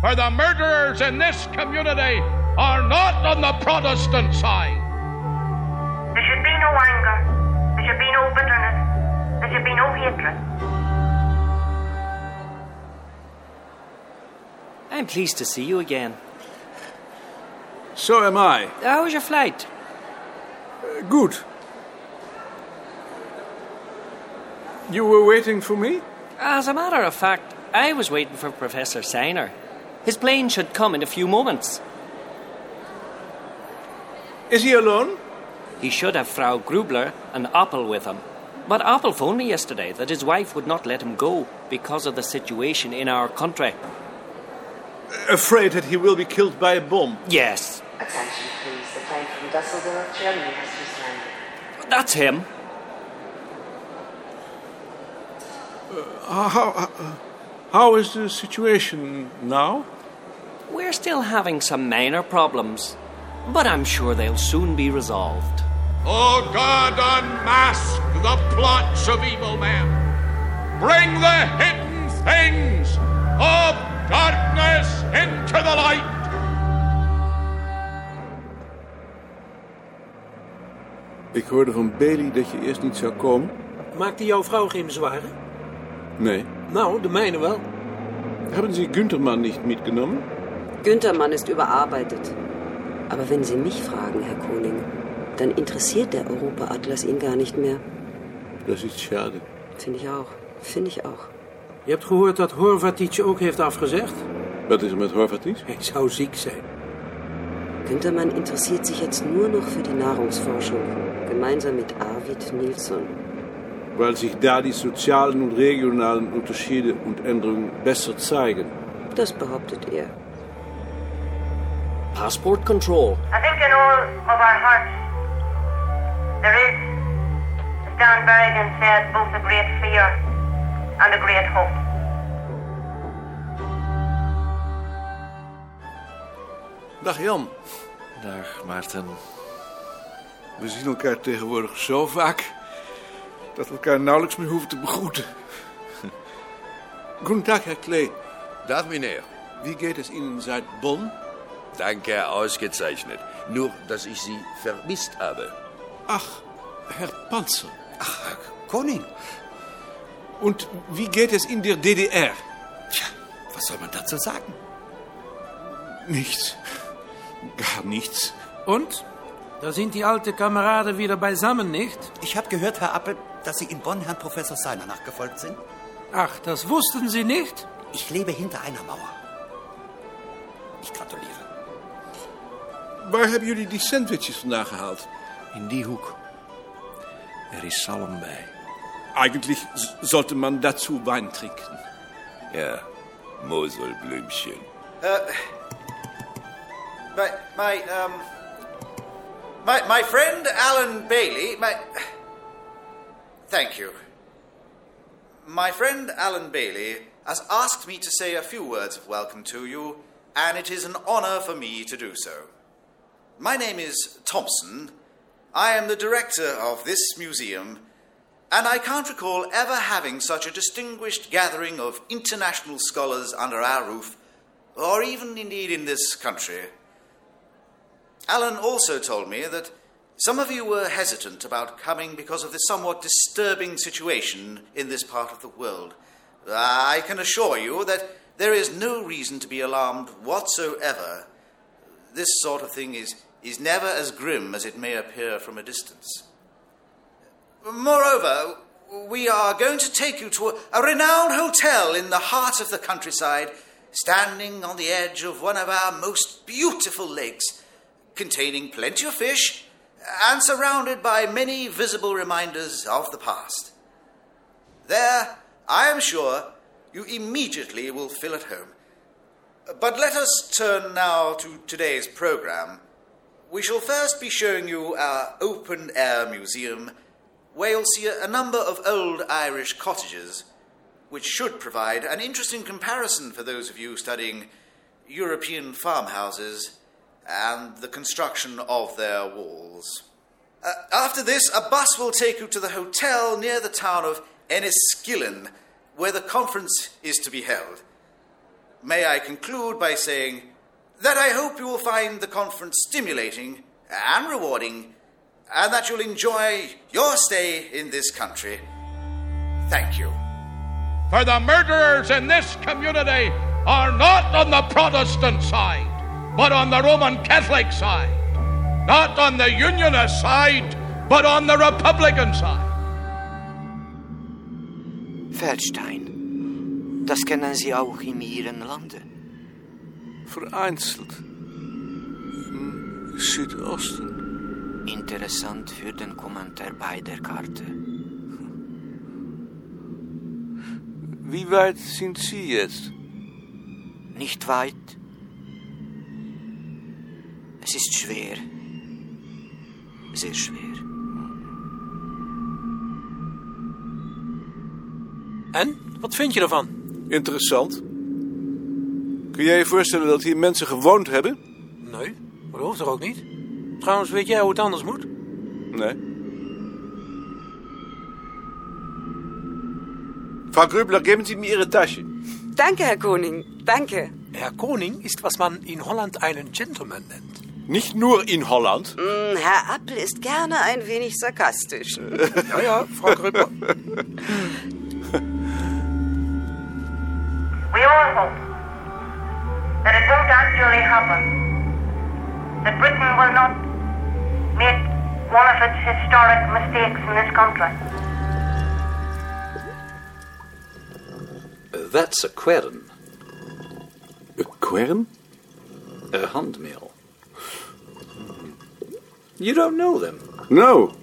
for the murderers in this community are not on the Protestant side. There should be no anger. There should be no bitterness. There should be no hatred. I'm pleased to see you again. So am I. How was your flight? Uh, good. You were waiting for me? As a matter of fact, I was waiting for Professor Seiner. His plane should come in a few moments. Is he alone? He should have Frau Grübler and Oppel with him. But Oppel phoned me yesterday that his wife would not let him go because of the situation in our country. Afraid that he will be killed by a bomb. Yes, Attention, please. The plane from Dusseldorf, Germany has just landed. that's him. Uh, how, uh, how is the situation now? We're still having some minor problems, but I'm sure they'll soon be resolved. O God, unmask the plots of evil men. Bring the hidden things of darkness into the light. Ik hoorde van Bailey dat je eerst niet zou komen. Maakte jouw vrouw geen bezwaren? Nee. Nou, de mijne wel. Haben Sie Güntermann nicht Günthermann ist überarbeitet. Aber wenn Sie mich fragen, Herr Koning, dann interessiert der Europa-Atlas ihn gar nicht mehr. Dat is schade. Finde ich auch. Finde ich auch. Je hebt gehoord dat Horvatic je ook heeft afgezegd? Wat is er met Horvatis? Hij zou ziek zijn. Günthermann interessiert sich jetzt nur noch für die Nahrungsforschung, gemeinsam mit Arvid Nilsson. Weil sich da die sozialen und regionalen Unterschiede und Änderungen besser zeigen. Das behauptet er. Passport control. I think in all of our hearts there is, as Dan Berrigan said, both a great fear and a great hope. Dag Jan. Dag, Maarten. We zien elkaar tegenwoordig zo vaak dat we elkaar nauwelijks meer hoeven te begroeten. Goedendag, Herr Klee. Dag, meneer. Wie geht es Ihnen seit Bonn? Danke, ausgezeichnet. Nur, dass ich Sie vermisst habe. Ach, Herr Panzer. Ach, Herr Koning. Und wie geht es in der DDR? Tja, was soll man dazu sagen? Nichts. Gar nichts. Und? Da sind die alten Kameraden wieder beisammen, nicht? Ich habe gehört, Herr Appel, dass Sie in Bonn Herrn Professor Seiner nachgefolgt sind. Ach, das wussten Sie nicht? Ich lebe hinter einer Mauer. Ich gratuliere. Waar hebben jullie die sandwiches vandaan gehaald? In die hoek. Er is zalm bij. Eigentlich s- sollte man dazu Wein trinken. Ja, Moselblümchen. My, my, um, my, my friend Alan Bailey, my. Thank you. My friend Alan Bailey has asked me to say a few words of welcome to you, and it is an honor for me to do so. My name is Thompson. I am the director of this museum, and I can't recall ever having such a distinguished gathering of international scholars under our roof, or even indeed in this country. Alan also told me that some of you were hesitant about coming because of the somewhat disturbing situation in this part of the world. I can assure you that there is no reason to be alarmed whatsoever. This sort of thing is, is never as grim as it may appear from a distance. Moreover, we are going to take you to a, a renowned hotel in the heart of the countryside, standing on the edge of one of our most beautiful lakes, containing plenty of fish and surrounded by many visible reminders of the past. There, I am sure, you immediately will feel at home. But let us turn now to today's program. We shall first be showing you our open air museum, where you'll see a number of old Irish cottages, which should provide an interesting comparison for those of you studying European farmhouses and the construction of their walls. Uh, after this, a bus will take you to the hotel near the town of Enniskillen, where the conference is to be held. may I conclude by saying that I hope you will find the conference stimulating and rewarding, and that you'll enjoy your stay in this country. Thank you. For the murderers in this community are not on the Protestant side, but on the Roman Catholic side. Not on the Unionist side, but on the Republican side. Feldstein. Das kennen Sie auch in Ihren Lande. Vereinzelt. Im Südosten. Interessant für den Kommentar bei der Karte. Wie weit sind Sie jetzt? Nicht weit. Es ist schwer. Sehr schwer. En? Wat vind je ervan? Interessant. Kun jij je voorstellen dat hier mensen gewoond hebben? Nee, dat hoeft toch ook niet? Trouwens, weet jij hoe het anders moet? Nee. Frau Grübler, geben Sie mir Ihre Tasche. Danke, Herr Koning. Danke. Herr Koning ist, was man in Holland einen Gentleman nennt. Nicht nur in Holland. Mm, Herr Appel ist gerne ein wenig sarkastisch. Ja, ja, Frau Grübler. We all hope that it won't actually happen. That Britain will not make one of its historic mistakes in this country. Uh, that's a quern. A quern? A handmill. You don't know them? No.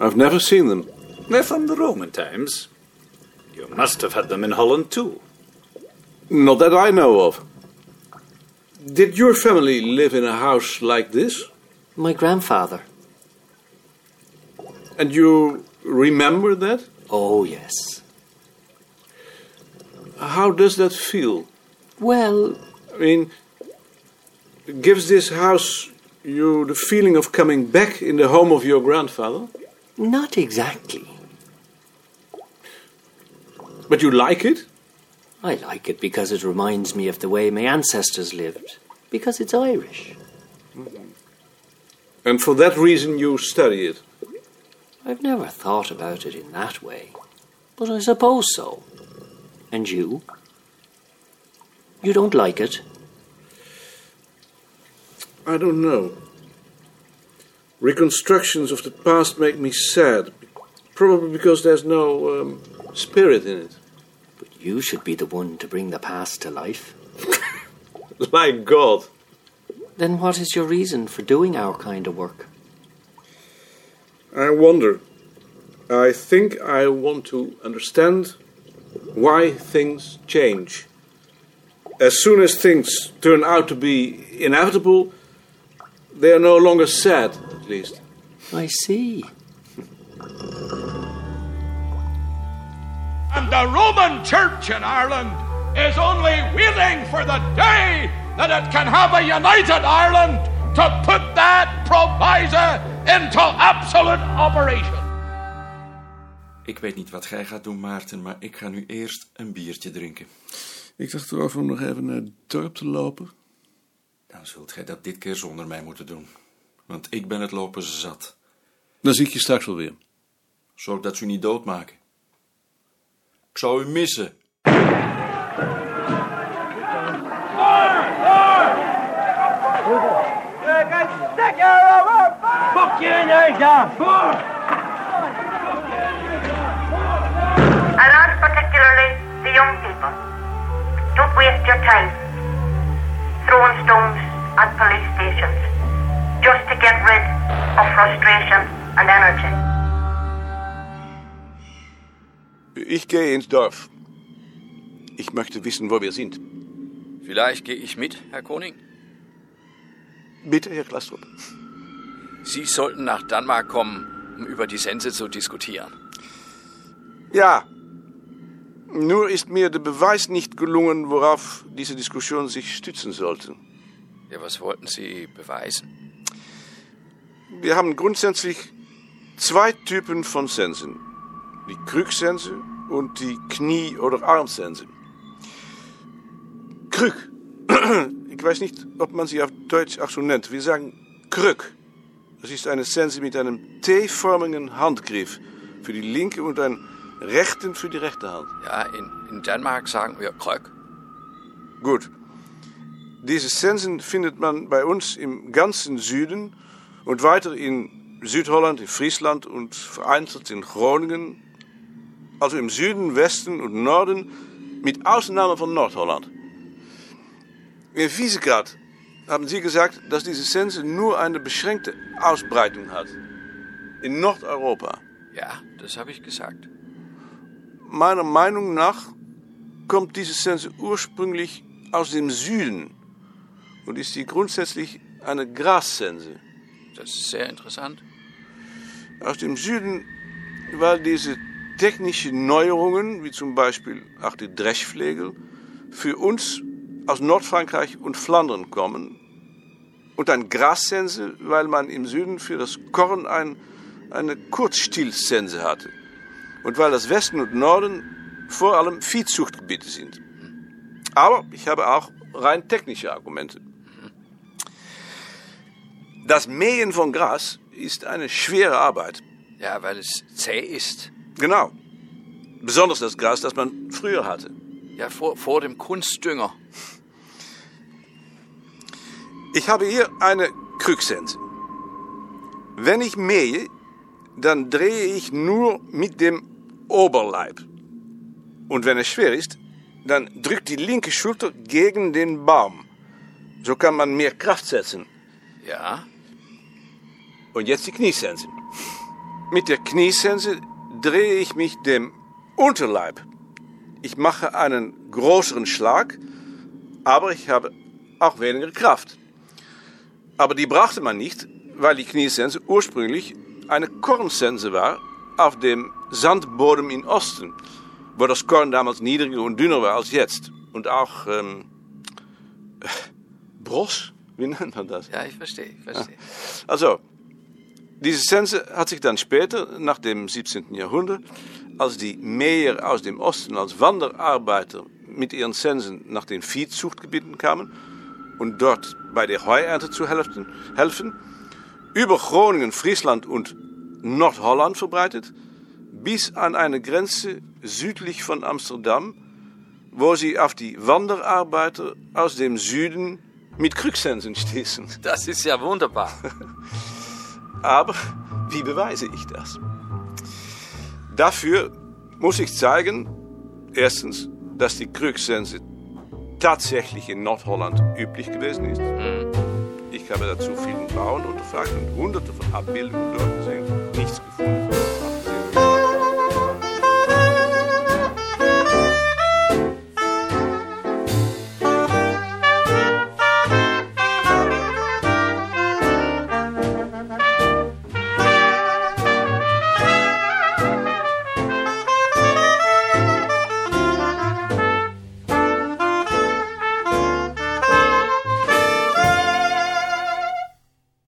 I've never seen them. They're from the Roman times. You must have had them in Holland too. Not that I know of. Did your family live in a house like this? My grandfather. And you remember that? Oh, yes. How does that feel? Well, I mean, gives this house you the feeling of coming back in the home of your grandfather? not exactly. But you like it? I like it because it reminds me of the way my ancestors lived, because it's Irish. And for that reason you study it? I've never thought about it in that way, but I suppose so. And you? You don't like it? I don't know. Reconstructions of the past make me sad. Probably because there's no um, spirit in it. But you should be the one to bring the past to life. like God. Then what is your reason for doing our kind of work? I wonder. I think I want to understand why things change. As soon as things turn out to be inevitable, they are no longer sad, at least. I see. The Roman Church in Ireland is only waiting for the day that it can have a united Ireland to put that proviso into absolute operation. Ik weet niet wat gij gaat doen, Maarten, maar ik ga nu eerst een biertje drinken. Ik dacht erover om nog even naar het dorp te lopen. Dan zult gij dat dit keer zonder mij moeten doen. Want ik ben het lopen zat. Dan zie ik je straks wel weer. Zorg dat ze u niet doodmaken. Zou u missen. Ask particularly the young people. Don't waste your time throwing stones at police stations just to get rid of frustration and energy. Ich gehe ins Dorf. Ich möchte wissen, wo wir sind. Vielleicht gehe ich mit, Herr Koning. Bitte, Herr Klastrup. Sie sollten nach Danmark kommen, um über die Sense zu diskutieren. Ja. Nur ist mir der Beweis nicht gelungen, worauf diese Diskussion sich stützen sollte. Ja, was wollten Sie beweisen? Wir haben grundsätzlich zwei Typen von Sensen. Die Krücksense und die Knie- oder Armsense. Krück. Ich weiß nicht, ob man sie auf Deutsch auch so nennt. Wir sagen Krück. Das ist eine Sense mit einem T-förmigen Handgriff für die linke und einen rechten für die rechte Hand. Ja, in, in Dänemark sagen wir Krök. Gut. Diese Sensen findet man bei uns im ganzen Süden und weiter in Südholland, in Friesland und vereinzelt in Groningen. Also im Süden, Westen und Norden, mit Ausnahme von Nordholland. In Wiesegrad haben Sie gesagt, dass diese Sense nur eine beschränkte Ausbreitung hat. In Nordeuropa. Ja, das habe ich gesagt. Meiner Meinung nach kommt diese Sense ursprünglich aus dem Süden und ist sie grundsätzlich eine Grassense. Das ist sehr interessant. Aus dem Süden, weil diese technischen Neuerungen, wie zum Beispiel auch die Dreschflegel, für uns aus Nordfrankreich und Flandern kommen. Und ein Grassense, weil man im Süden für das Korn ein, eine Kurzstillsense hatte. Und weil das Westen und Norden vor allem Viehzuchtgebiete sind. Aber ich habe auch rein technische Argumente. Das Mähen von Gras ist eine schwere Arbeit. Ja, weil es zäh ist. Genau. Besonders das Gras, das man früher hatte. Ja, vor, vor dem Kunstdünger. Ich habe hier eine Krücksense. Wenn ich mähe, dann drehe ich nur mit dem Oberleib. Und wenn es schwer ist, dann drückt die linke Schulter gegen den Baum. So kann man mehr Kraft setzen. Ja. Und jetzt die Kniesense. Mit der Kniesense drehe ich mich dem Unterleib. Ich mache einen größeren Schlag, aber ich habe auch weniger Kraft. Aber die brachte man nicht, weil die Kniesense ursprünglich eine Kornsense war auf dem Sandboden im Osten, wo das Korn damals niedriger und dünner war als jetzt. Und auch ähm, Bros, wie nennt man das? Ja, ich verstehe, ich verstehe. Also, diese Sense hat sich dann später, nach dem 17. Jahrhundert, als die Mäher aus dem Osten als Wanderarbeiter mit ihren Sensen nach den Viehzuchtgebieten kamen und dort bei der Heuernte zu helfen, helfen über Groningen, Friesland und Nordholland verbreitet, bis an eine Grenze südlich von Amsterdam, wo sie auf die Wanderarbeiter aus dem Süden mit Krücksensen stießen. Das ist ja wunderbar. Aber wie beweise ich das? Dafür muss ich zeigen, erstens, dass die Krücksense tatsächlich in Nordholland üblich gewesen ist. Ich habe dazu vielen Bauern unterfragt und hunderte von Abbildungen dort gesehen.